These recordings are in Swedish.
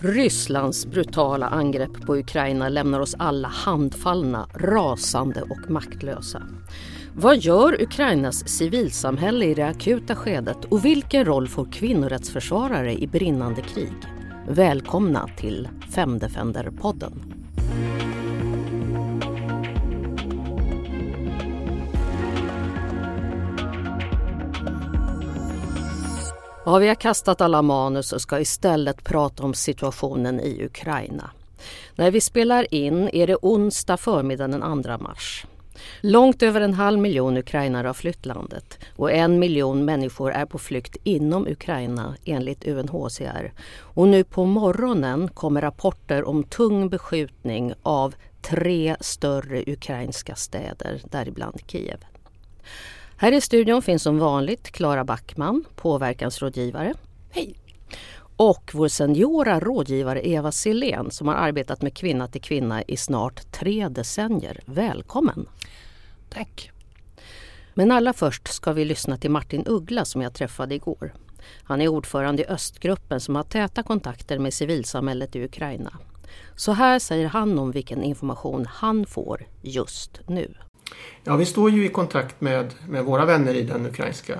Rysslands brutala angrepp på Ukraina lämnar oss alla handfallna, rasande och maktlösa. Vad gör Ukrainas civilsamhälle i det akuta skedet och vilken roll får kvinnorättsförsvarare i brinnande krig? Välkomna till Femdefender-podden. Ja, vi har kastat alla manus och ska istället prata om situationen i Ukraina. När vi spelar in är det onsdag förmiddag den 2 mars. Långt över en halv miljon ukrainare har flytt landet och en miljon människor är på flykt inom Ukraina enligt UNHCR. Och nu på morgonen kommer rapporter om tung beskjutning av tre större ukrainska städer, däribland Kiev. Här i studion finns som vanligt Klara Backman, påverkansrådgivare. Hej! Och vår seniora rådgivare Eva Silén som har arbetat med Kvinna till kvinna i snart tre decennier. Välkommen! Tack! Men allra först ska vi lyssna till Martin Uggla som jag träffade igår. Han är ordförande i Östgruppen som har täta kontakter med civilsamhället i Ukraina. Så här säger han om vilken information han får just nu. Ja, vi står ju i kontakt med, med våra vänner i den ukrainska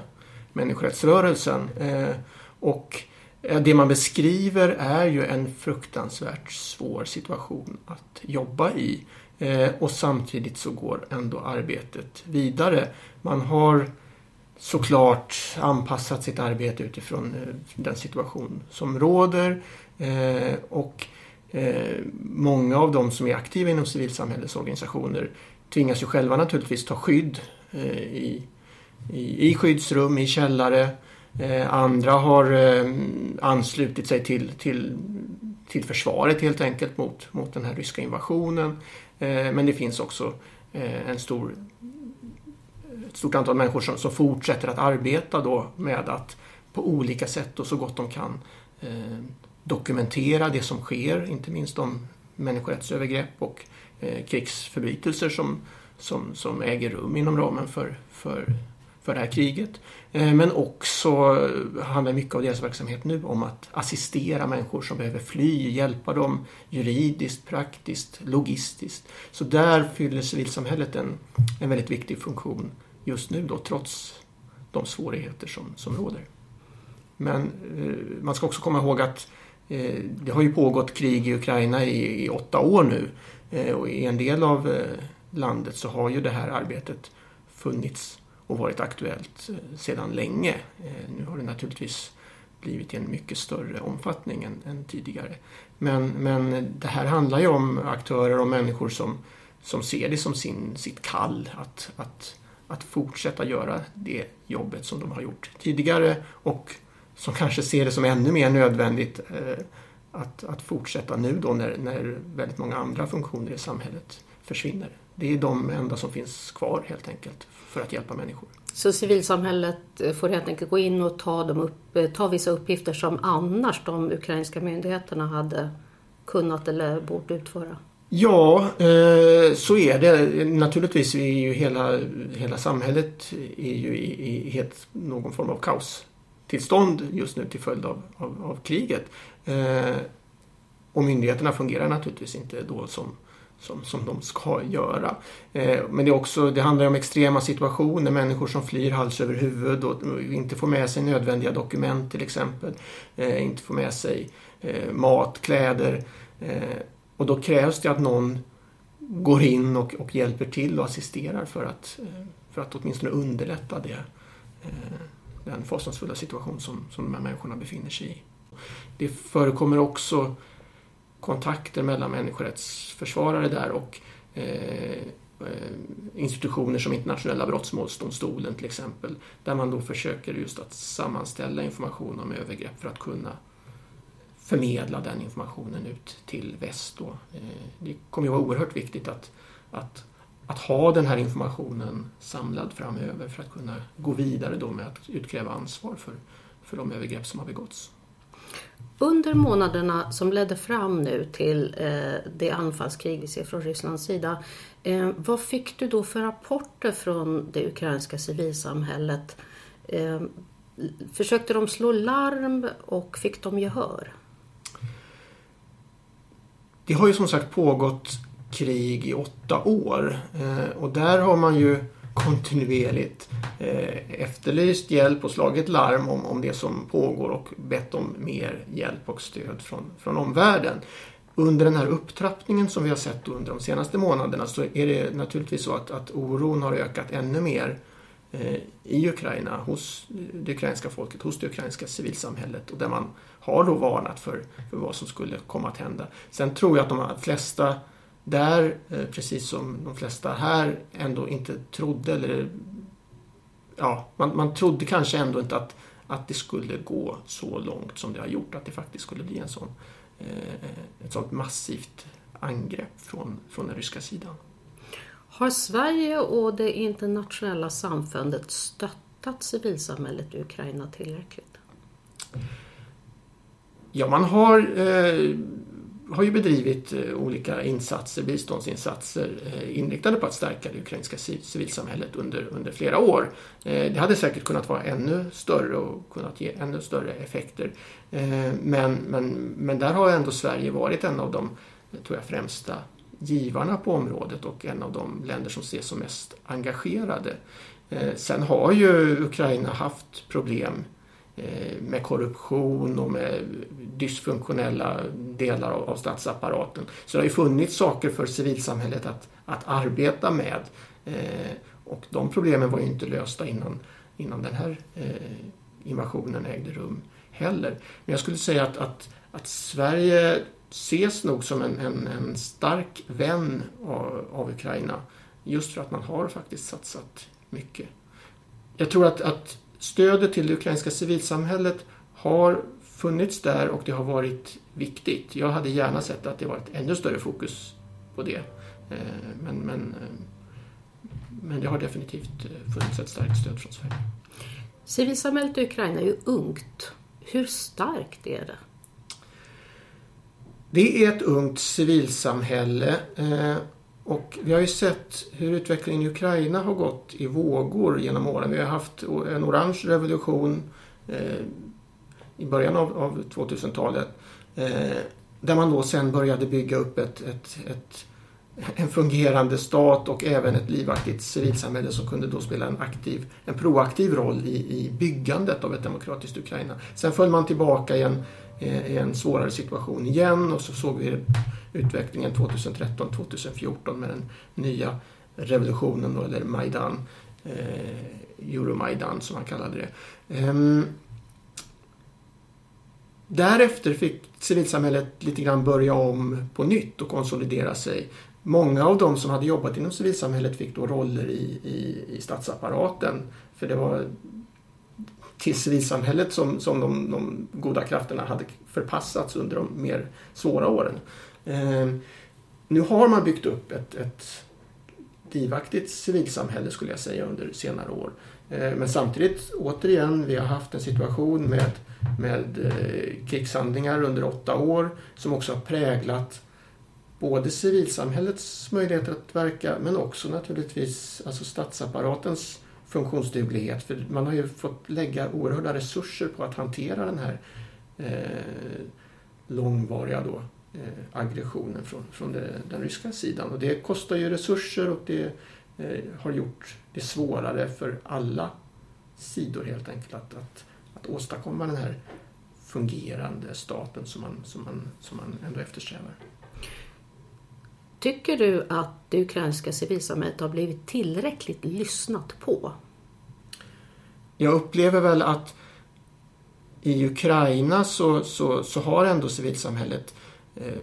människorättsrörelsen. Eh, och eh, det man beskriver är ju en fruktansvärt svår situation att jobba i. Eh, och samtidigt så går ändå arbetet vidare. Man har såklart anpassat sitt arbete utifrån eh, den situation som råder. Eh, och eh, många av de som är aktiva inom civilsamhällets organisationer tvingas ju själva naturligtvis ta skydd eh, i, i, i skyddsrum, i källare. Eh, andra har eh, anslutit sig till, till, till försvaret helt enkelt mot, mot den här ryska invasionen. Men det finns också en stor, ett stort antal människor som, som fortsätter att arbeta då med att på olika sätt och så gott de kan dokumentera det som sker, inte minst om människorättsövergrepp och Eh, krigsförbrytelser som, som, som äger rum inom ramen för, för, för det här kriget. Eh, men också handlar mycket av deras verksamhet nu om att assistera människor som behöver fly, hjälpa dem juridiskt, praktiskt, logistiskt. Så där fyller civilsamhället en, en väldigt viktig funktion just nu då, trots de svårigheter som, som råder. Men eh, man ska också komma ihåg att eh, det har ju pågått krig i Ukraina i, i åtta år nu. Eh, och i en del av eh, landet så har ju det här arbetet funnits och varit aktuellt eh, sedan länge. Nu har det naturligtvis blivit i en mycket större omfattning än, än, tidigare. Men, men det här handlar ju om aktörer och människor som, som ser det som sin, sitt kall att, att, att fortsätta göra det jobbet som de har gjort tidigare och som kanske ser det som ännu mer nödvändigt att, att fortsätta nu då när, när väldigt många andra funktioner i samhället försvinner. Det är de enda som finns kvar helt enkelt för att hjälpa människor. Så civilsamhället får helt enkelt gå in och ta, dem upp, ta vissa uppgifter som annars de ukrainska myndigheterna hade kunnat eller bort utföra? Ja, eh, så är det. Naturligtvis är ju hela, hela samhället är ju i, i helt någon form av tillstånd just nu till följd av, av, av kriget. Eh, och myndigheterna fungerar naturligtvis inte då som, som, som de ska göra. Eh, men det, är också, det handlar om extrema situationer, människor som flyr hals över huvud och inte får med sig nödvändiga dokument till exempel. Eh, inte får med sig eh, mat, kläder. Eh, och då krävs det att någon går in och, och hjälper till och assisterar för att, eh, för att åtminstone underlätta det, eh, den fasansfulla situation som, som de här människorna befinner sig i. Det förekommer också kontakter mellan människorättsförsvarare där och eh, eh institutioner som Internationella brottmålsdomstolen till exempel. Där man då försöker just att sammanställa information om övergrepp för att kunna förmedla den informationen ut till väst. Då. Eh, det kommer ju vara oerhört viktigt att, att, att ha den här informationen samlad framöver för att kunna gå vidare då med att utkräva ansvar för, för de övergrepp som har begåtts. Under månaderna som ledde fram nu till eh, det anfallskrig vi ser från Rysslands sida, eh, vad fick du då för rapporter från det ukrainska civilsamhället? Eh, försökte de slå larm och fick de gehör? Det har ju som sagt pågått krig i åtta år eh, och där har man ju kontinuerligt eh, efterlyst hjälp och slagit larm om, om det som pågår och bett om mer hjälp och stöd från, från omvärlden. Under den här upptrappningen som vi har sett under de senaste månaderna så är det naturligtvis så att, att oron har ökat ännu mer eh, i Ukraina, hos det ukrainska folket, hos det ukrainska civilsamhället och där man har då varnat för, för vad som skulle komma att hända. Sen tror jag att de flesta där, eh, precis som de flesta här, ändå inte trodde eller ja, man, man trodde kanske ändå inte att, att det skulle gå så långt som det har gjort, att det faktiskt skulle bli en sån, eh, ett sånt massivt angrepp från, från den ryska sidan. Har Sverige och det internationella samfundet stöttat civilsamhället i Ukraina tillräckligt? Ja, man har eh, har ju bedrivit eh, olika insatser, biståndsinsatser eh, inriktade på att stärka det ukrainska civilsamhället under, under flera år. Eh, det hade säkert kunnat vara ännu större och kunnat ge ännu större effekter. Men, men, men där har ändå Sverige varit en av de tror jag, främsta givarna på området och en av de länder som ses som mest engagerade. Sen har ju Ukraina haft problem Eh, med korruption och med dysfunktionella delar av, statsapparaten. Så det har ju funnits saker för civilsamhället att, att arbeta med. Eh, och de problemen var ju inte lösta innan, innan den här eh, invasionen ägde rum heller. Men jag skulle säga att, att, att Sverige ses nog som en, en, en stark vän av, av, Ukraina just för att man har faktiskt satsat mycket. Jag tror att, att stödet till det ukrainska civilsamhället har funnits där och det har varit viktigt. Jag hade gärna sett att det var ett ännu större fokus på det. Eh, men, men, eh, men det har definitivt eh, funnits ett starkt stöd från Sverige. Civilsamhället i Ukraina är ju ungt. Hur starkt är det? Det är ett ungt civilsamhälle och vi har ju sett hur utvecklingen i Ukraina har gått i vågor genom åren. Vi har haft en orange revolution eh, i början av, av 2000-talet. Eh, där man då sen började bygga upp ett, ett, ett, en fungerande stat och även ett livaktigt civilsamhälle som kunde då spela en, aktiv, en proaktiv roll i, i byggandet av ett demokratiskt Ukraina. Sen föll man tillbaka i en, Eh, i en svårare situation igen och så såg vi utvecklingen 2013-2014 med den nya revolutionen då, eller Majdan, eh, Euromajdan som man kallade det. Ehm, därefter fick civilsamhället lite grann börja om på nytt och konsolidera sig. Många av de som hade jobbat inom civilsamhället fick då roller i, i, i statsapparaten. För det var till civilsamhället som, som de, de goda krafterna hade förpassats under de mer svåra åren. Eh, nu har man byggt upp ett, ett livaktigt civilsamhälle skulle jag säga under senare år. Eh, men samtidigt, återigen, vi har haft en situation med, med eh, krigshandlingar under åtta år som också har präglat både civilsamhällets möjligheter att verka men också naturligtvis alltså statsapparatens funktionsduglighet. För man har ju fått lägga oerhörda resurser på att hantera den här eh, långvariga då, eh, aggressionen från, från det, den ryska sidan. Och det kostar ju resurser och det eh, har gjort det svårare för alla sidor helt enkelt att, att, att åstadkomma den här fungerande staten som man, som man, som man ändå eftersträvar. Tycker du att det ukrainska civilsamhället har blivit tillräckligt lyssnat på? Jag upplever väl att i Ukraina så, så, så har ändå civilsamhället eh,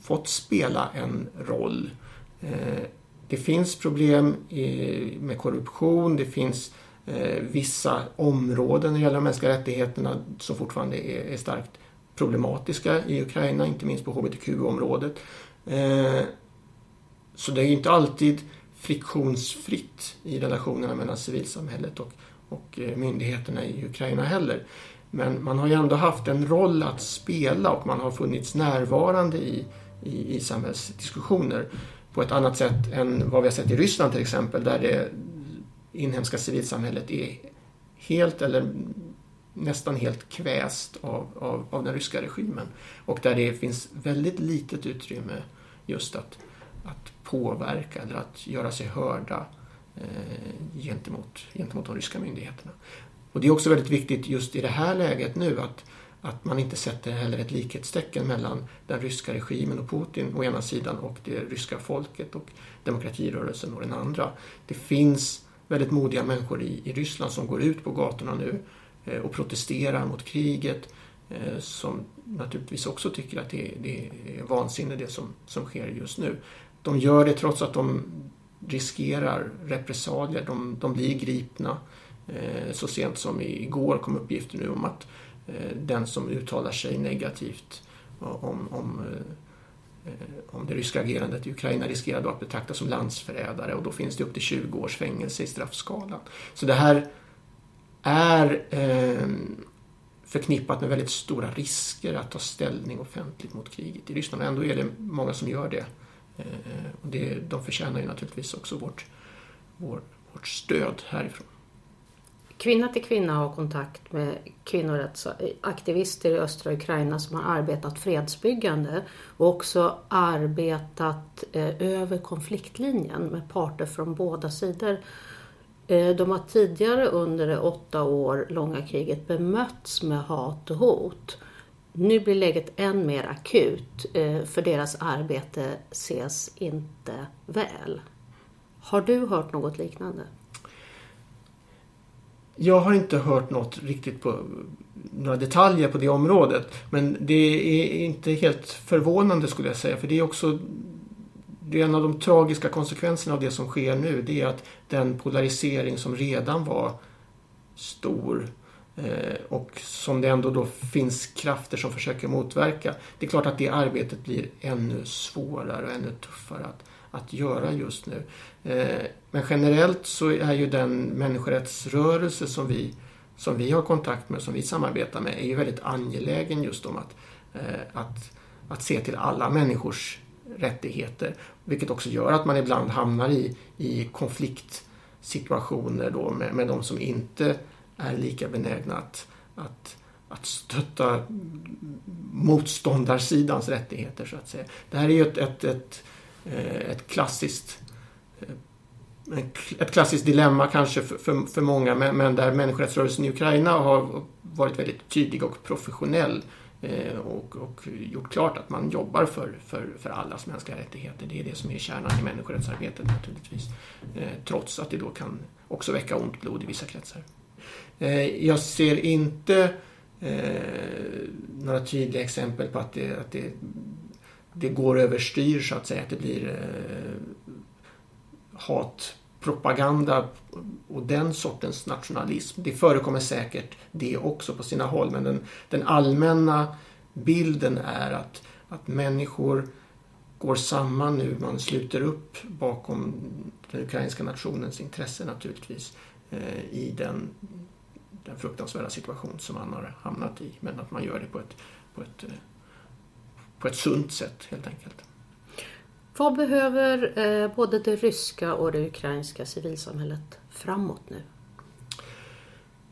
fått spela en roll. Eh, det finns problem i, med korruption, det finns eh, vissa områden när det gäller de mänskliga rättigheterna som fortfarande är, är starkt problematiska i Ukraina, inte minst på hbtq-området. Eh, så det är inte alltid friktionsfritt i relationerna mellan civilsamhället och, och eh, myndigheterna i Ukraina heller. Men man har ju ändå haft en roll att spela och man har funnits närvarande i, i, i samhällsdiskussioner på ett annat sätt än vad vi har sett i Ryssland till exempel där det inhemska civilsamhället är helt eller nästan helt kväst av, av, av den ryska regimen. Och där det finns väldigt litet utrymme just att, att påverka eller att göra sig hörda eh, gentemot, gentemot de ryska myndigheterna. Och det är också väldigt viktigt just i det här läget nu att, att man inte sätter heller ett likhetstecken mellan den ryska regimen och Putin å ena sidan och det ryska folket och demokratirörelsen å den andra. Det finns väldigt modiga människor i, i Ryssland som går ut på gatorna nu eh, och protesterar mot kriget eh, som naturligtvis också tycker att det, det är vansinne det som, som sker just nu. De gör det trots att de riskerar repressalier. De, de blir gripna. Eh, så sent som igår kom uppgifter nu om att eh, den som uttalar sig negativt eh, om, om, eh, eh, om det ryska agerandet i Ukraina riskerar då att betraktas som landsförrädare och då finns det upp till 20 års fängelse i straffskalan. Så det här är eh, förknippat med väldigt stora risker att ta ställning offentligt mot kriget i Ryssland. Ändå är det många som gör det. Eh, och det, de förtjänar ju naturligtvis också vårt, vår, vårt stöd härifrån. Kvinna till kvinna har kontakt med kvinnorättsaktivister i östra Ukraina som har arbetat fredsbyggande och också arbetat eh, över konfliktlinjen med parter från båda sidor. Eh, de har tidigare under det åtta år långa kriget bemötts med hat och hot. Nu blir läget än mer akut eh, för deras arbete ses inte väl. Har du hört något liknande? Jag har inte hört något riktigt på några detaljer på det området. Men det är inte helt förvånande skulle jag säga. För det är också det är en av de tragiska konsekvenserna av det som sker nu. Det är att den polarisering som redan var stor Eh, och som det ändå då finns krafter som försöker motverka. Det är klart att det arbetet blir ännu svårare och ännu tuffare att, att göra just nu. Eh, men generellt så är ju den människorättsrörelse som vi, som vi har kontakt med, som vi samarbetar med, är ju väldigt angelägen just om att, eh, att, att se till alla människors rättigheter. Vilket också gör att man ibland hamnar i, i konfliktsituationer då med, med de som inte är lika benägna att, att, att stötta motståndarsidans rättigheter så att säga. Det här är ju ett, ett, ett, eh, ett klassiskt eh, ett klassiskt dilemma kanske för, för, för många men, där människorättsrörelsen i Ukraina har varit väldigt tydlig och professionell eh, och, och, gjort klart att man jobbar för, för, för allas mänskliga rättigheter. Det är det som är kärnan i människorättsarbetet naturligtvis. Eh, trots att det då kan också väcka ont blod i vissa kretsar. Eh, jag ser inte eh, några tydliga exempel på att det, att det, det går överstyr så att säga. Att det blir eh, hatpropaganda och den sortens nationalism. Det förekommer säkert det också på sina håll men den, den allmänna bilden är att, att människor går samman nu. Man sluter upp bakom den ukrainska nationens intresse naturligtvis eh, i den den fruktansvärda situation som man har hamnat i. Men att man gör det på ett, på ett, eh, på ett sunt sätt helt enkelt. Vad behöver eh, både det ryska och det ukrainska civilsamhället framåt nu?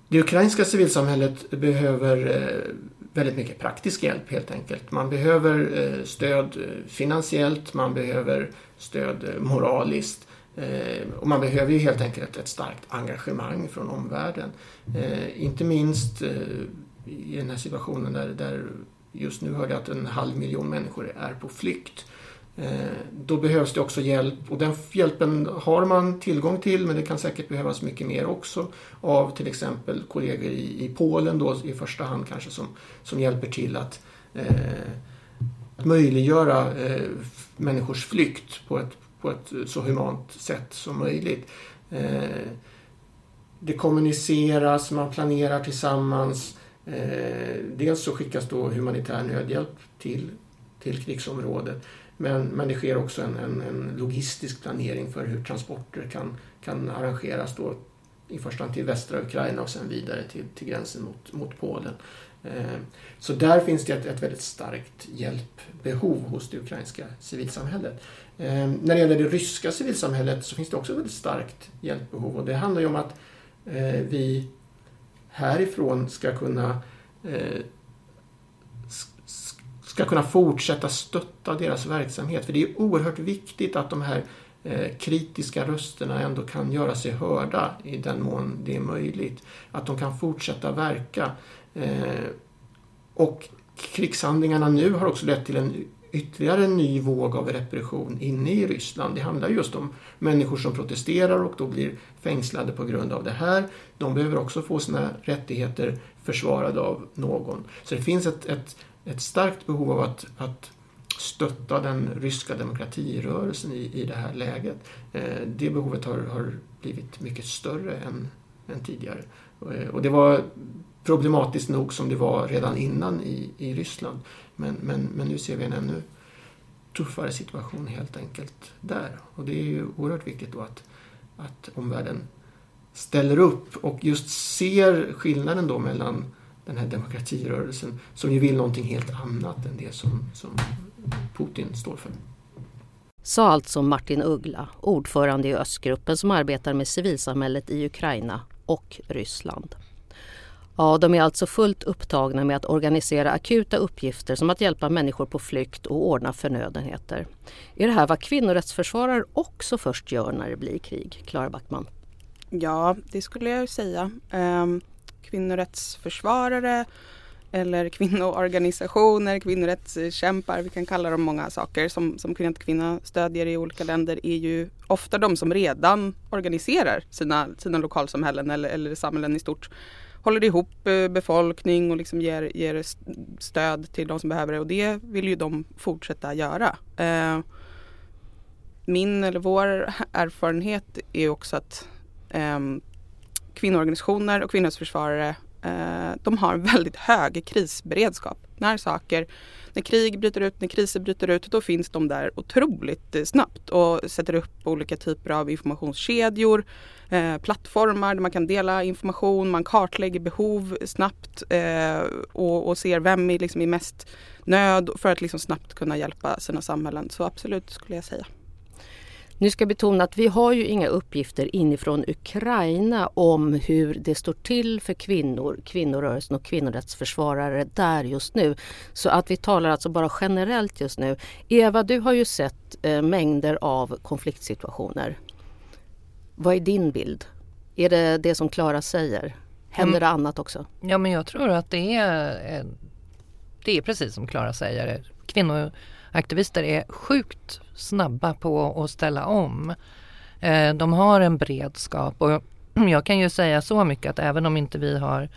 Det ukrainska civilsamhället behöver eh, väldigt mycket praktisk hjälp helt enkelt. Man behöver stöd finansiellt, man behöver stöd moraliskt. Eh, och man behöver ju helt enkelt ett starkt engagemang från omvärlden. Eh, inte minst eh, i den här situationen där, där just nu hörde jag att en halv miljon människor är på flykt. Då behövs det också hjälp och den hjälpen har man tillgång till men det kan säkert behövas mycket mer också av till exempel kollegor i, i Polen då i första hand kanske som, som hjälper till att eh, möjliggöra eh, människors flykt på ett, på ett eh, så humant sätt som möjligt. Eh, det kommuniceras, man planerar tillsammans. Eh, dels så skickas då humanitär nödhjälp till, till krigsområdet men, men det sker också en, en, en logistisk planering för hur transporter kan, kan arrangeras då i första hand till västra Ukraina och sen vidare till, till gränsen mot, mot Polen. Så där finns det ett, ett väldigt starkt hjälpbehov hos det ukrainska civilsamhället. Eh, när det gäller det ryska civilsamhället så finns det också ett väldigt starkt hjälpbehov och det handlar ju om att eh, vi härifrån ska kunna eh, ska kunna fortsätta stötta deras verksamhet. För det är oerhört viktigt att de här eh, kritiska rösterna ändå kan göra sig hörda i den mån det är möjligt. Att de kan fortsätta verka. Ehm, och krigshandlingarna nu har också lett till en ytterligare en ny våg av repression inne i Ryssland. Det handlar just om människor som protesterar och då blir fängslade på grund av det här. De behöver också få sina rättigheter försvarade av någon. Så det finns ett, ett, ett starkt behov av att, att stötta den ryska demokratirörelsen i, i det här läget. Eh, det behovet har, har blivit mycket större än, än tidigare. Eh, och det var problematiskt nog som det var redan innan i, i Ryssland. Men, men, men nu ser vi en ännu tuffare situation helt enkelt där. Och det är ju oerhört viktigt då att, att omvärlden ställer upp och just ser skillnaden då mellan den här demokratirörelsen som ju vill någonting helt annat än det som, som Putin står för. Sa alltså Martin Uggla, ordförande i Östgruppen som arbetar med civilsamhället i Ukraina och Ryssland. Ja, de är alltså fullt upptagna med att organisera akuta uppgifter som att hjälpa människor på flykt och ordna förnödenheter. Är det här vad kvinnorättsförsvarare också först gör när det blir krig? Klara Backman? Ja, det skulle jag säga. Ehm, kvinnorättsförsvarare eller kvinnoorganisationer, kvinnorättskämpar, vi kan kalla dem många saker som, som Kvinna till Kvinna stödjer i olika länder är ju ofta de som redan organiserar sina, sina lokalsamhällen eller, eller samhällen i stort håller ihop eh, befolkning och liksom ger, ger stöd till de som behöver det och det vill ju de fortsätta göra. Eh, min eller vår erfarenhet är också att eh, kvinnoorganisationer och kvinnorättsförsvarare eh, de har en väldigt hög krisberedskap. När saker, när krig bryter ut, när kriser bryter ut, då finns de där otroligt eh, snabbt och sätter upp olika typer av informationskedjor Eh, plattformar där man kan dela information, man kartlägger behov snabbt eh, och, och, ser vem är liksom i mest nöd för att liksom snabbt kunna hjälpa sina samhällen. Så absolut skulle jag säga. Nu ska jag betona att vi har ju inga uppgifter inifrån Ukraina om hur det står till för kvinnor, kvinnorörelsen och kvinnorättsförsvarare där just nu. Så att vi talar alltså bara generellt just nu. Eva, du har ju sett eh, mängder av konfliktsituationer. Vad är din bild? Är det det som Klara säger? Händer det annat också? Ja men jag tror att det är, det är precis som Klara säger. Aktivister är sjukt snabba på att ställa om. Eh, de har en beredskap och jag kan ju säga så mycket att även om inte vi har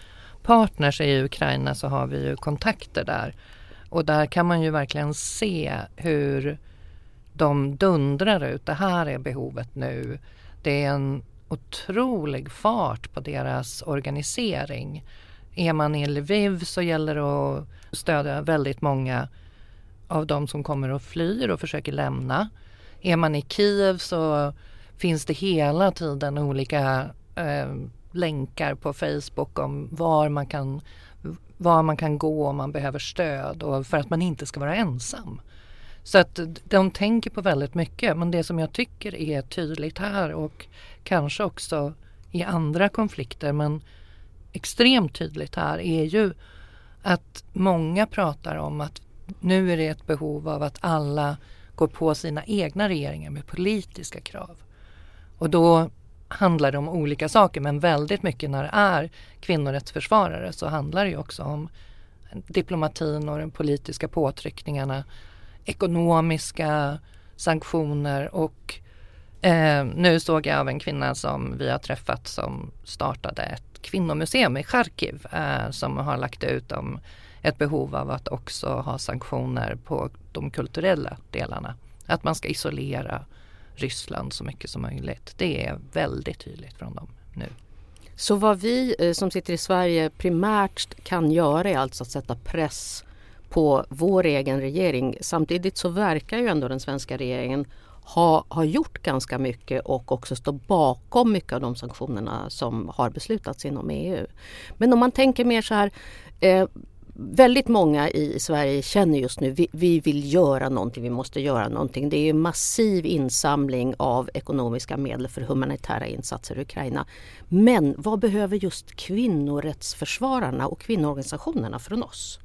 partners i Ukraina så har vi ju kontakter där. Och där kan man ju verkligen se hur de dundrar ut. Det här är behovet nu det är en otrolig fart på deras organisering. Är man i Lviv så gäller det att stödja väldigt många av de som kommer och flyr och försöker lämna. Är man i Kiev så finns det hela tiden olika eh, länkar på Facebook om var man, kan, var man kan gå om man behöver stöd och för att man inte ska vara ensam. Så att de tänker på väldigt mycket men det som jag tycker är tydligt här och kanske också i andra konflikter men extremt tydligt här är ju att många pratar om att nu är det ett behov av att alla går på sina egna regeringar med politiska krav. Och då handlar det om olika saker men väldigt mycket när det är kvinnorättsförsvarare så handlar det ju också om diplomatin och de politiska påtryckningarna ekonomiska sanktioner och eh, nu såg jag av en kvinna som vi har träffat som startade ett kvinnomuseum i Charkiv eh, som har lagt ut om ett behov av att också ha sanktioner på de kulturella delarna. Att man ska isolera Ryssland så mycket som möjligt. Det är väldigt tydligt från dem nu. Så vad vi eh, som sitter i Sverige primärt kan göra är alltså att sätta press på vår egen regering. Samtidigt så verkar ju ändå den svenska regeringen ha, ha gjort ganska mycket och också stå bakom mycket av de sanktionerna som har beslutats inom EU. Men om man tänker mer så här eh, väldigt många i Sverige känner just nu vi, vi vill göra någonting, vi måste göra någonting. Det är massiv insamling av ekonomiska medel för humanitära insatser i Ukraina. Men vad behöver just kvinnorättsförsvararna och kvinnoorganisationerna från oss?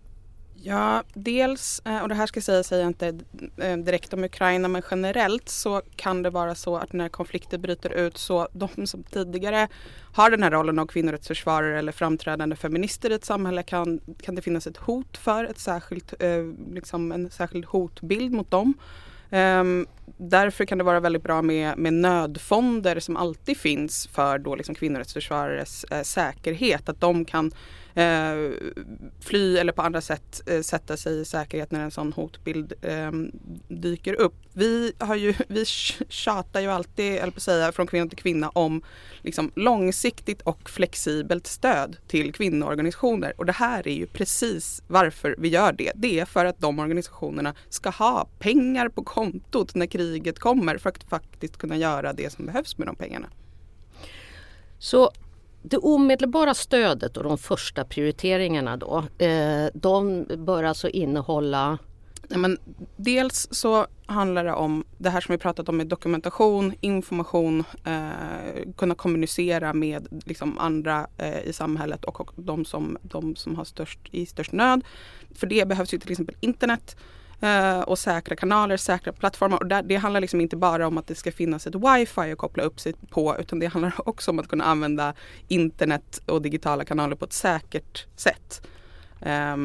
Ja, dels, eh, och det här ska säga säger jag inte eh, direkt om Ukraina, men generellt så kan det vara så att när konflikter bryter ut så de som tidigare har den här rollen av kvinnorättsförsvarare eller framträdande feminister i ett samhälle kan, kan det finnas ett hot för, ett särskilt, eh, liksom en särskild hotbild mot dem. Um, därför kan det vara väldigt bra med, med nödfonder som alltid finns för då liksom kvinnorättsförsvarares eh, säkerhet. Att de kan eh, fly eller på andra sätt eh, sätta sig i säkerhet när en sån hotbild eh, dyker upp. Vi, har ju, vi tjatar ju alltid, eller på att säga, från kvinna till kvinna om liksom, långsiktigt och flexibelt stöd till kvinnoorganisationer. Och det här är ju precis varför vi gör det. Det är för att de organisationerna ska ha pengar på kontot när kriget kommer för att faktiskt kunna göra det som behövs med de pengarna. Så det omedelbara stödet och de första prioriteringarna då, eh, de bör alltså innehålla men dels så handlar det om det här som vi pratat om med dokumentation, information, eh, kunna kommunicera med liksom, andra eh, i samhället och, och de, som, de som har störst, i störst nöd. För det behövs ju till exempel internet. Eh, och säkra kanaler, säkra plattformar. Och där, det handlar liksom inte bara om att det ska finnas ett wifi att koppla upp sig på utan det handlar också om att kunna använda internet och digitala kanaler på ett säkert sätt. Eh,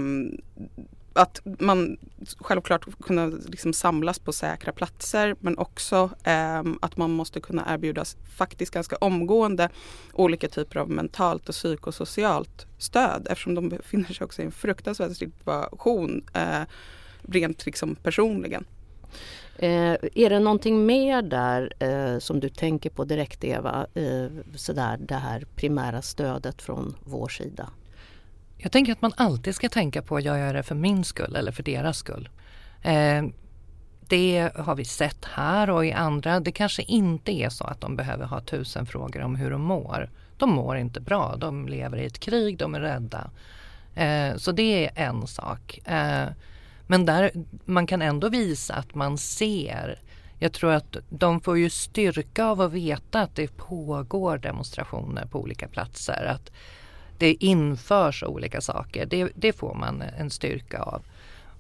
att man självklart kunna liksom samlas på säkra platser men också eh, att man måste kunna erbjudas faktiskt ganska omgående olika typer av mentalt och psykosocialt stöd eftersom de befinner sig också i en fruktansvärd situation. Eh, rent liksom personligen. Eh, är det någonting mer där eh, som du tänker på direkt Eva? Eh, sådär, det här primära stödet från vår sida? Jag tänker att man alltid ska tänka på att jag gör det för min skull eller för deras skull. Eh, det har vi sett här och i andra. Det kanske inte är så att de behöver ha tusen frågor om hur de mår. De mår inte bra. De lever i ett krig, de är rädda. Eh, så det är en sak. Eh, men där, man kan ändå visa att man ser. Jag tror att de får ju styrka av att veta att det pågår demonstrationer på olika platser. Att det införs olika saker. Det, det får man en styrka av.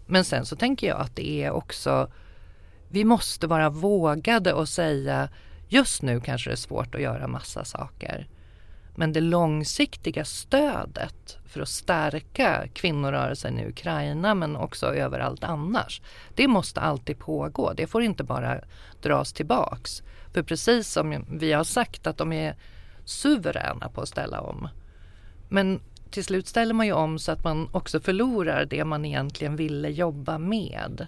Men sen så tänker jag att det är också vi måste vara vågade och säga just nu kanske det är svårt att göra massa saker. Men det långsiktiga stödet för att stärka kvinnorörelsen i Ukraina men också överallt annars. Det måste alltid pågå. Det får inte bara dras tillbaks. För precis som vi har sagt att de är suveräna på att ställa om. Men till slut ställer man ju om så att man också förlorar det man egentligen ville jobba med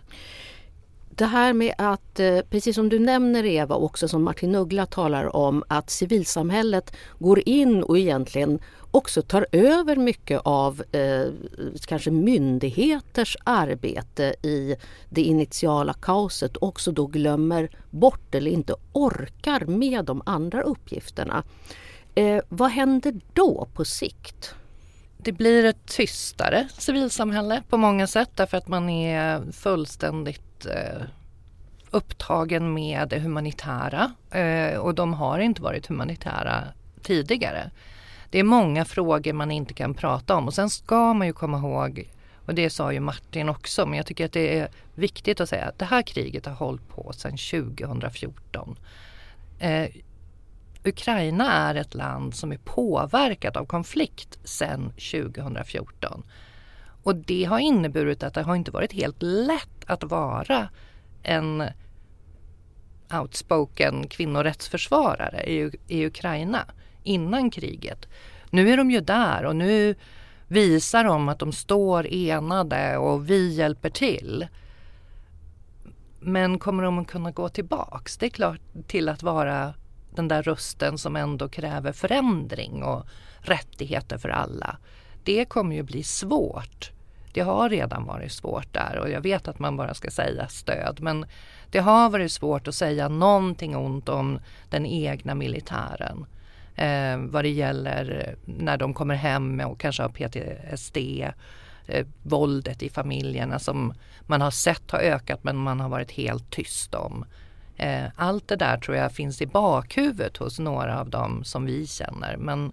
det här med att, eh, precis som du nämner Eva, också som Martin Uggla talar om, att civilsamhället går in och egentligen också tar över mycket av eh, kanske myndigheters arbete i det initiala kaoset och också då glömmer bort eller inte orkar med de andra uppgifterna. Eh, vad händer då på sikt? Det blir ett tystare civilsamhälle på många sätt därför att man är fullständigt eh, upptagen med det humanitära eh, och de har inte varit humanitära tidigare. Det är många frågor man inte kan prata om och sen ska man ju komma ihåg och det sa ju Martin också, men jag tycker att det är viktigt att säga att det här kriget har hållit på sedan 2014. Eh, Ukraina är ett land som är påverkat av konflikt sedan 2014. Och det har inneburit att det har inte varit helt lätt att vara en outspoken kvinnorättsförsvarare i, i Ukraina innan kriget. Nu är de ju där och nu visar de att de står enade och vi hjälper till. Men kommer de att kunna gå tillbaks? Det är klart till att vara den där rösten som ändå kräver förändring och rättigheter för alla. Det kommer ju bli svårt det har redan varit svårt där och jag vet att man bara ska säga stöd men det har varit svårt att säga någonting ont om den egna militären. Eh, vad det gäller när de kommer hem och kanske har PTSD eh, våldet i familjerna som man har sett har ökat men man har varit helt tyst om. Eh, allt det där tror jag finns i bakhuvudet hos några av dem som vi känner men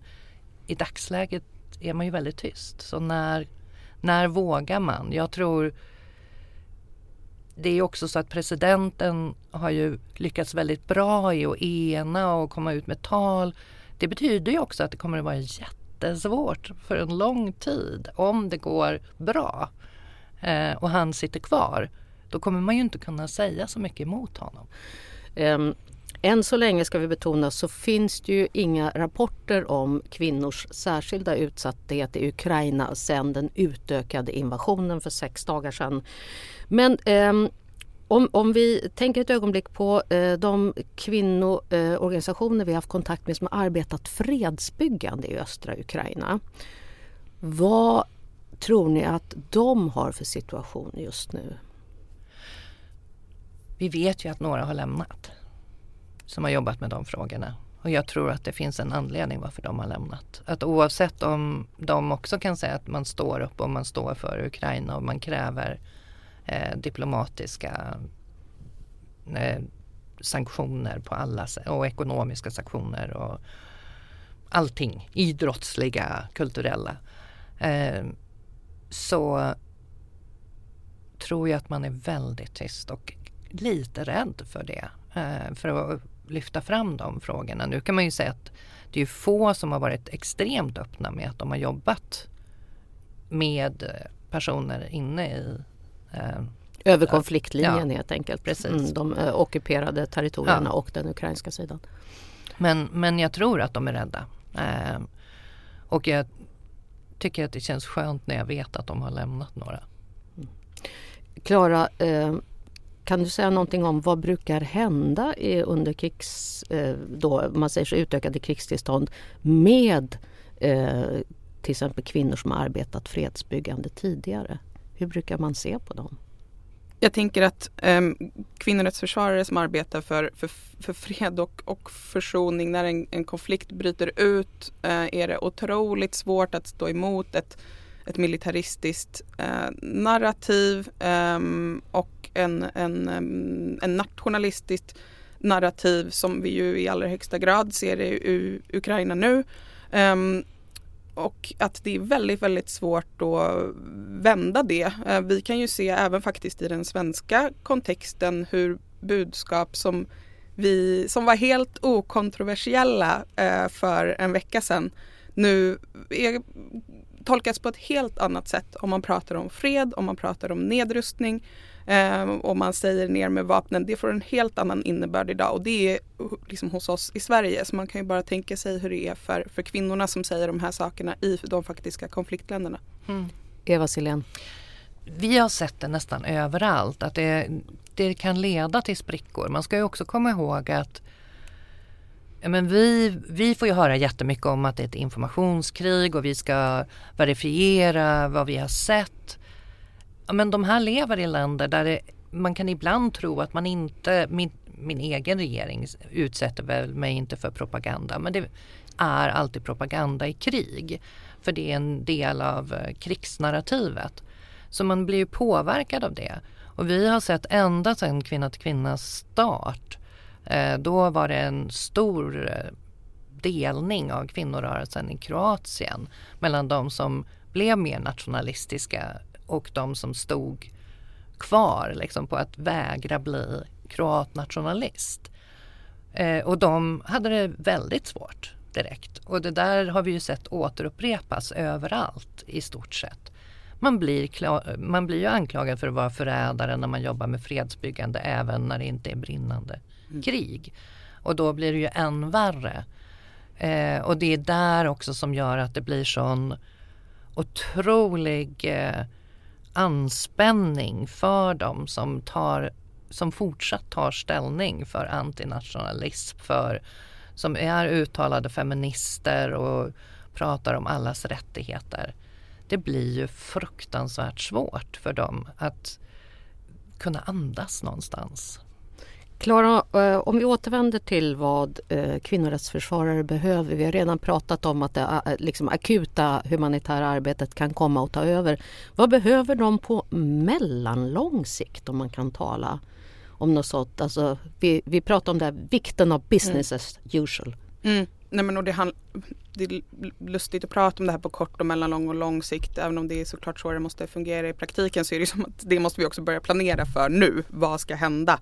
i dagsläget är man ju väldigt tyst. Så när, när vågar man? Jag tror det är också så att presidenten har ju lyckats väldigt bra i att ena och komma ut med tal. Det betyder ju också att det kommer att vara jättesvårt för en lång tid om det går bra eh, och han sitter kvar. Då kommer man ju inte kunna säga så mycket emot honom. Um, än så länge ska vi betona så finns det ju inga rapporter om kvinnors särskilda utsatthet i Ukraina sedan den utökade invasionen för sex dagar sedan. Men eh, om, om, vi tänker ett ögonblick på eh, de kvinnoorganisationer eh, vi haft kontakt med som har arbetat fredsbyggande i östra Ukraina. Vad tror ni att de har för situation just nu? Vi vet ju att några har lämnat som har jobbat med de frågorna. Och jag tror att det finns en anledning varför de har lämnat. Att oavsett om de också kan säga att man står upp och man står för Ukraina och man kräver eh, diplomatiska eh, sanktioner på alla och ekonomiska sanktioner och allting idrottsliga, kulturella. Eh, så tror jag att man är väldigt tyst och lite rädd för det. Eh, för att lyfta fram de frågorna. Nu kan man ju säga att det är få som har varit extremt öppna med att de har jobbat med personer inne i eh, över konfliktlinjen ja, helt enkelt. Precis. Mm, de eh, ockuperade territorierna ja. och den ukrainska sidan. Men, men jag tror att de är rädda. Eh, och jag tycker att det känns skönt när jag vet att de har lämnat några. Klara, eh, kan du säga någonting om vad brukar hända under krigs, eh, då, man säger så utökade krigstillstånd med eh, till exempel kvinnor som har arbetat fredsbyggande tidigare? Hur brukar man se på dem? Jag tänker att eh, kvinnorättsförsvarare som arbetar för, för, för fred och, och försoning när en, en konflikt bryter ut eh, är det otroligt svårt att stå emot ett, ett militaristiskt eh, narrativ ehm, och en, en, en nationalistiskt narrativ som vi ju i allra högsta grad ser i Ukraina nu. Um, och att det är väldigt, väldigt svårt att vända det. Uh, vi kan ju se även faktiskt i den svenska kontexten hur budskap som, vi, som var helt okontroversiella uh, för en vecka sedan nu är, tolkas på ett helt annat sätt om man pratar om fred, om man pratar om nedrustning och man säger ner med vapnen. Det får en helt annan innebörd idag och det är liksom hos oss i Sverige. Så man kan ju bara tänka sig hur det är för, för kvinnorna som säger de här sakerna i de faktiska konfliktländerna. Mm. Eva Silén. Vi har sett det nästan överallt att det, det kan leda till sprickor. Man ska ju också komma ihåg att men vi, vi får ju höra jättemycket om att det är ett informationskrig och vi ska verifiera vad vi har sett. Men de här lever i länder där det, man kan ibland tro att man inte, min, min egen regering utsätter väl mig inte för propaganda men det är alltid propaganda i krig. För det är en del av eh, krigsnarrativet. Så man blir ju påverkad av det. Och vi har sett ända sedan Kvinna till kvinnas start eh, då var det en stor eh, delning av kvinnorörelsen i Kroatien mellan de som blev mer nationalistiska och de som stod kvar liksom, på att vägra bli kroatnationalist. Eh, och de hade det väldigt svårt direkt. Och det där har vi ju sett återupprepas överallt i stort sett. Man blir, man blir ju anklagad för att vara förrädare när man jobbar med fredsbyggande även när det inte är brinnande mm. krig. Och då blir det ju än värre. Eh, och det är där också som gör att det blir sån otrolig eh, anspänning för dem som, tar, som fortsatt tar ställning för antinationalism, för, som är uttalade feminister och pratar om allas rättigheter. Det blir ju fruktansvärt svårt för dem att kunna andas någonstans. Klara, eh, om vi återvänder till vad eh, kvinnorättsförsvarare behöver. Vi har redan pratat om att det eh, liksom akuta humanitära arbetet kan komma att ta över. Vad behöver de på mellanlång sikt om man kan tala om något sånt? Alltså, vi, vi pratar om det här, vikten av business mm. as usual. Mm. Nej, men och det, det är lustigt att prata om det här på kort och mellanlång och lång sikt. Även om det är såklart så det måste fungera i praktiken så är det som att det måste vi också börja planera för nu. Vad ska hända?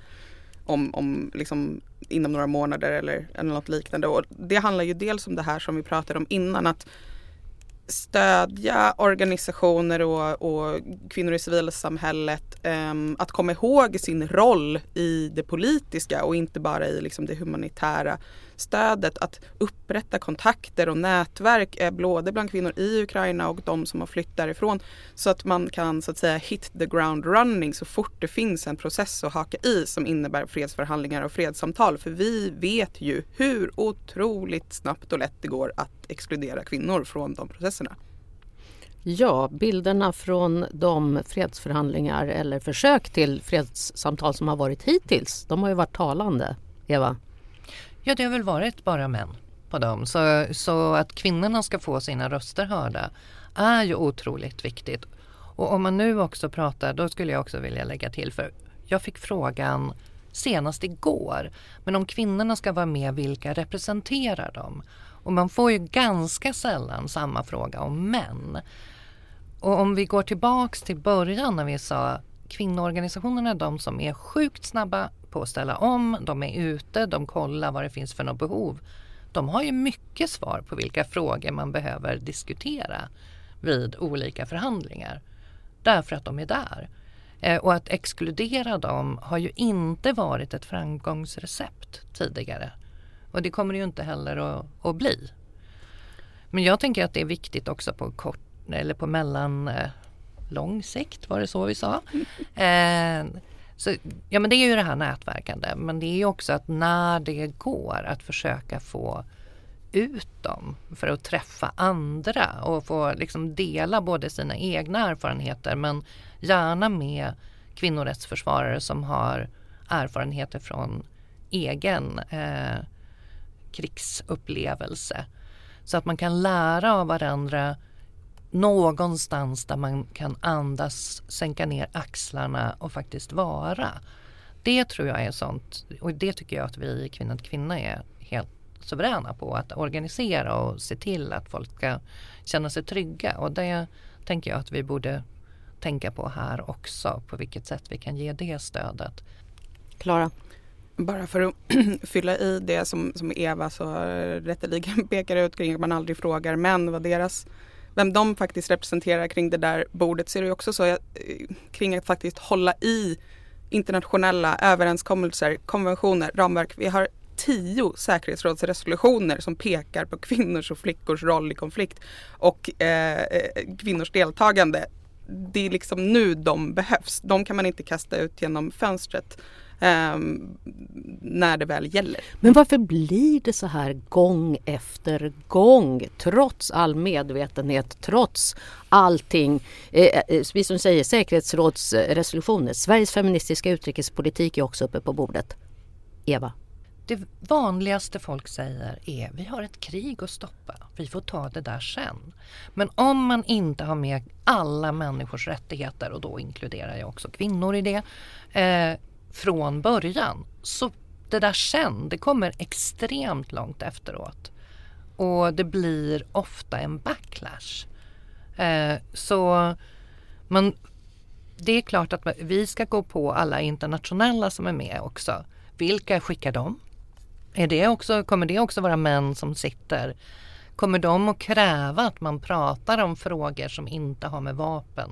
Om, om liksom inom några månader eller, eller något liknande. Och det handlar ju dels om det här som vi pratade om innan att stödja organisationer och, och kvinnor i civilsamhället um, att komma ihåg sin roll i det politiska och inte bara i liksom, det humanitära stödet. Att upprätta kontakter och nätverk eh, både bland kvinnor i Ukraina och de som har flytt därifrån så att man kan så att säga hit the ground running så fort det finns en process att haka i som innebär fredsförhandlingar och fredssamtal. För vi vet ju hur otroligt snabbt och lätt det går att exkludera kvinnor från de processerna. Ja, bilderna från de fredsförhandlingar eller försök till fredssamtal som har varit hittills, de har ju varit talande. Eva? Ja, det har väl varit bara män på dem. Så, så att kvinnorna ska få sina röster hörda är ju otroligt viktigt. Och om man nu också pratar, då skulle jag också vilja lägga till, för jag fick frågan senast igår, men om kvinnorna ska vara med, vilka representerar de? Och man får ju ganska sällan samma fråga om män. Och om vi går tillbaks till början när vi sa kvinnoorganisationerna är de som är sjukt snabba på att ställa om, de är ute, de kollar vad det finns för något behov. De har ju mycket svar på vilka frågor man behöver diskutera vid olika förhandlingar. Därför att de är där. Eh, och att exkludera dem har ju inte varit ett framgångsrecept tidigare. Och det kommer det ju inte heller att, att bli. Men jag tänker att det är viktigt också på kort eller på mellan eh, lång sikt, var det så vi sa? Eh, så, ja men det är ju det här nätverkande men det är också att när det går att försöka få ut dem för att träffa andra och få liksom dela både sina egna erfarenheter men gärna med kvinnorättsförsvarare som har erfarenheter från egen eh, krigsupplevelse. Så att man kan lära av varandra någonstans där man kan andas, sänka ner axlarna och faktiskt vara. Det tror jag är sånt och det tycker jag att vi kvinna till kvinna är helt suveräna på att organisera och se till att folk ska känna sig trygga och det tänker jag att vi borde tänka på här också på vilket sätt vi kan ge det stödet. Klara? Bara för att fylla i det som, som Eva så rätteligen pekar ut kring att man aldrig frågar män vad deras vem de faktiskt representerar kring det där bordet så är det också så eh, kring att faktiskt hålla i internationella överenskommelser, konventioner, ramverk. Vi har tio säkerhetsrådsresolutioner som pekar på kvinnors och flickors roll i konflikt och eh, eh kvinnors deltagande. Det är liksom nu de behövs. De kan man inte kasta ut genom fönstret eh, när det väl gäller. Men varför blir det så här gång efter gång trots all medvetenhet, trots allting? Eh, eh, vi som säger säkerhetsrådsresolutioner, Sveriges feministiska utrikespolitik är också uppe på bordet. Eva? Det vanligaste folk säger är vi har ett krig att stoppa, vi får ta det där sen. Men om man inte har med alla människors rättigheter och då inkluderar jag också kvinnor i det eh, från början. Så det där sen, det kommer extremt långt efteråt. Och det blir ofta en backlash. Eh, så man, det är klart att vi ska gå på alla internationella som är med också. Vilka skickar de? Är det också, kommer det också vara män som sitter? Kommer de att kräva att man pratar om frågor som inte har med vapen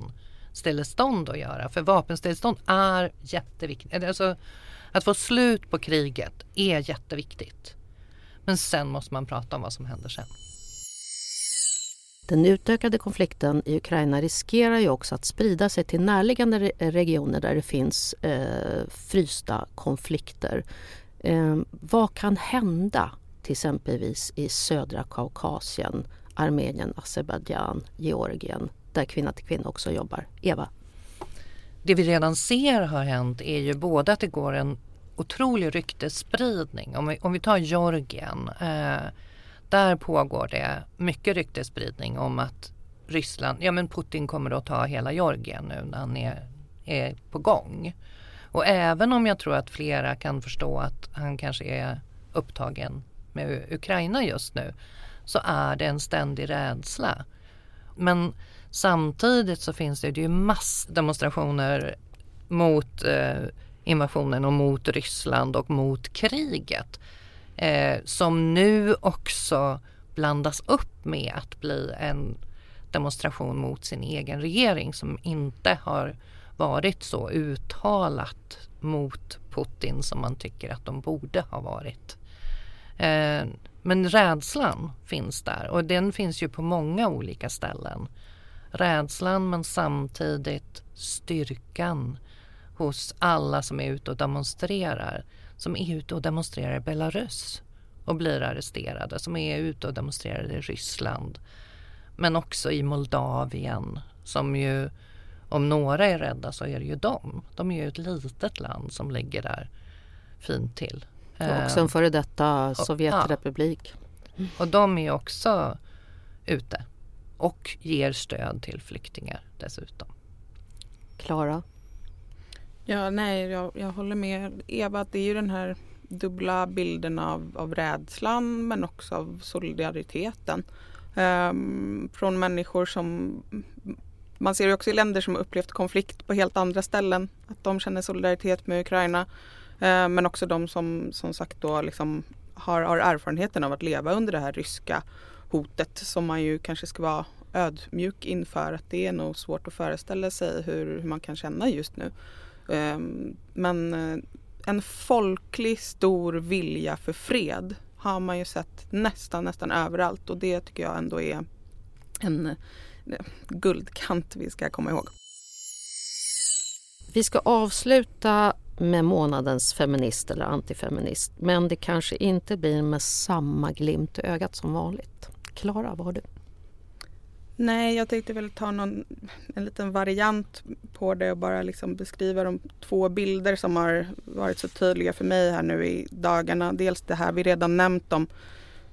stillestånd att göra. För vapenstillestånd är jätteviktigt. Alltså, att få slut på kriget är jätteviktigt. Men sen måste man prata om vad som händer sen. Den utökade konflikten i Ukraina riskerar ju också att sprida sig till närliggande regioner där det finns eh, frysta konflikter. Eh, vad kan hända till exempelvis i södra Kaukasien, Armenien, Azerbajdzjan, Georgien där Kvinna till kvinna också jobbar. Eva? Det vi redan ser har hänt är ju både att det går en otrolig ryktesspridning. Om vi, om vi tar Georgien. Eh, där pågår det mycket ryktesspridning om att Ryssland, ja men Putin kommer att ta hela Georgien nu när han är, är på gång. Och även om jag tror att flera kan förstå att han kanske är upptagen med Ukraina just nu så är det en ständig rädsla. Men samtidigt så finns det, det ju massdemonstrationer mot eh, invasionen och mot Ryssland och mot kriget. Eh, som nu också blandas upp med att bli en demonstration mot sin egen regering som inte har varit så uttalat mot Putin som man tycker att de borde ha varit. Eh, men rädslan finns där och den finns ju på många olika ställen. Rädslan men samtidigt styrkan hos alla som är ute och demonstrerar. Som är ute och demonstrerar i Belarus och blir arresterade. Som är ute och demonstrerar i Ryssland. Men också i Moldavien som ju om några är rädda så är det ju de. De är ju ett litet land som ligger där fint till. Och också en före detta Sovjetrepublik. Ja. Och de är också ute och ger stöd till flyktingar dessutom. Klara? Ja, nej, jag, jag håller med Eva att det är ju den här dubbla bilden av, av rädslan men också av solidariteten. Um, från människor som man ser ju också i länder som upplevt konflikt på helt andra ställen att de känner solidaritet med Ukraina. Uh, men också de som som sagt då liksom har, har erfarenheten av att leva under det här ryska hotet som man ju kanske ska vara ödmjuk inför att det är nog svårt att föreställa sig hur, hur man kan känna just nu. Ehm, men eh, en folklig stor vilja för fred har man ju sett nästan, nästan överallt och det tycker jag ändå är en eh, guldkant vi ska komma ihåg. Vi ska avsluta med månadens feminist eller antifeminist men det kanske inte blir med samma glimt i ögat som vanligt. Klara, vad har du? Nej, jag tänkte väl ta någon, en liten variant på det och bara liksom beskriva de två bilder som har varit så tydliga för mig här nu i dagarna. Dels det här vi redan nämnt om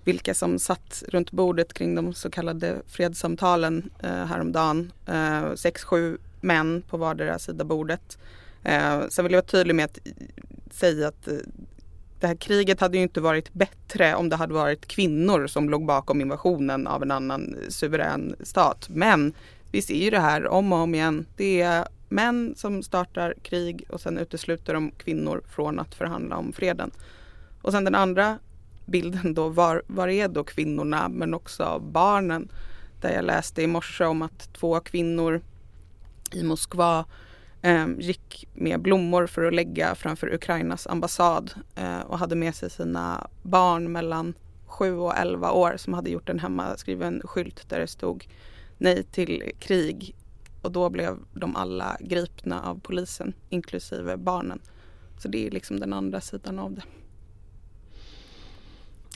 vilka som satt runt bordet kring de så kallade fredssamtalen eh, häromdagen. Eh, sex, sju män på vardera sida bordet. Eh, sen vill jag vara tydlig med att säga att eh, det här kriget hade ju inte varit bättre om det hade varit kvinnor som låg bakom invasionen av en annan suverän stat. Men vi ser ju det här om och om igen. Det är män som startar krig och sen utesluter de kvinnor från att förhandla om freden. Och sen den andra bilden då, var, var är då kvinnorna men också barnen? Där jag läste i morse om att två kvinnor i Moskva Ehm, gick med blommor för att lägga framför Ukrainas ambassad eh, och hade med sig sina barn mellan 7 och 11 år som hade gjort en hemmaskriven skylt där det stod nej till krig. Och då blev de alla gripna av polisen, inklusive barnen. Så det är liksom den andra sidan av det.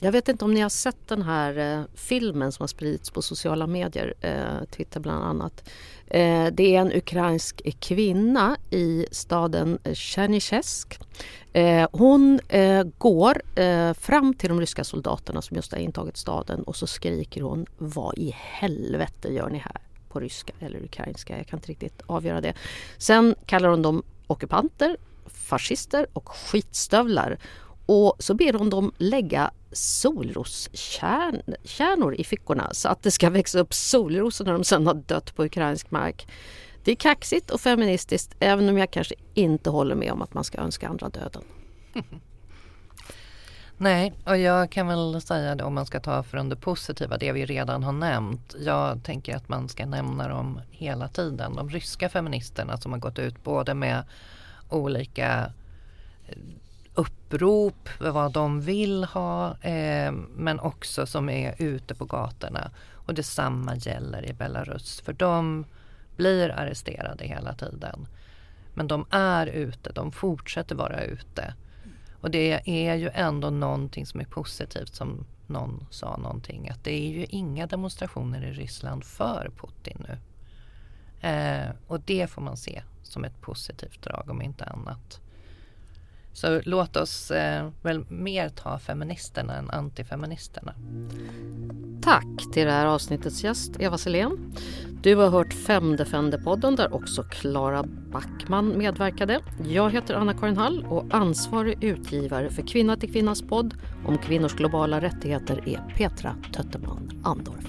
Jag vet inte om ni har sett den här eh, filmen som har spridits på sociala medier, eh, Twitter bland annat. Eh, det är en ukrainsk kvinna i staden Tjernichesk. Eh, hon eh, går eh, fram till de ryska soldaterna som just har intagit staden och så skriker hon Vad i helvete gör ni här? På ryska eller ukrainska, jag kan inte riktigt avgöra det. Sen kallar hon dem ockupanter, fascister och skitstövlar och så ber hon dem lägga solroskärnor i fickorna så att det ska växa upp solrosor när de sen har dött på ukrainsk mark. Det är kaxigt och feministiskt även om jag kanske inte håller med om att man ska önska andra döden. Nej, och jag kan väl säga det om man ska ta från det positiva, det vi redan har nämnt. Jag tänker att man ska nämna dem hela tiden. De ryska feministerna som har gått ut både med olika upprop, vad de vill ha eh, men också som är ute på gatorna. Och detsamma gäller i Belarus för de blir arresterade hela tiden. Men de är ute, de fortsätter vara ute. Och det är ju ändå någonting som är positivt som någon sa någonting att det är ju inga demonstrationer i Ryssland för Putin nu. Eh, och det får man se som ett positivt drag om inte annat. Så låt oss eh, väl mer ta feministerna än antifeministerna. Tack till det här avsnittets gäst Eva Selén. Du har hört Femdefender-podden där också Klara Backman medverkade. Jag heter Anna-Karin Hall och ansvarig utgivare för Kvinna till kvinnas podd om kvinnors globala rättigheter är Petra Tötterman Andorf.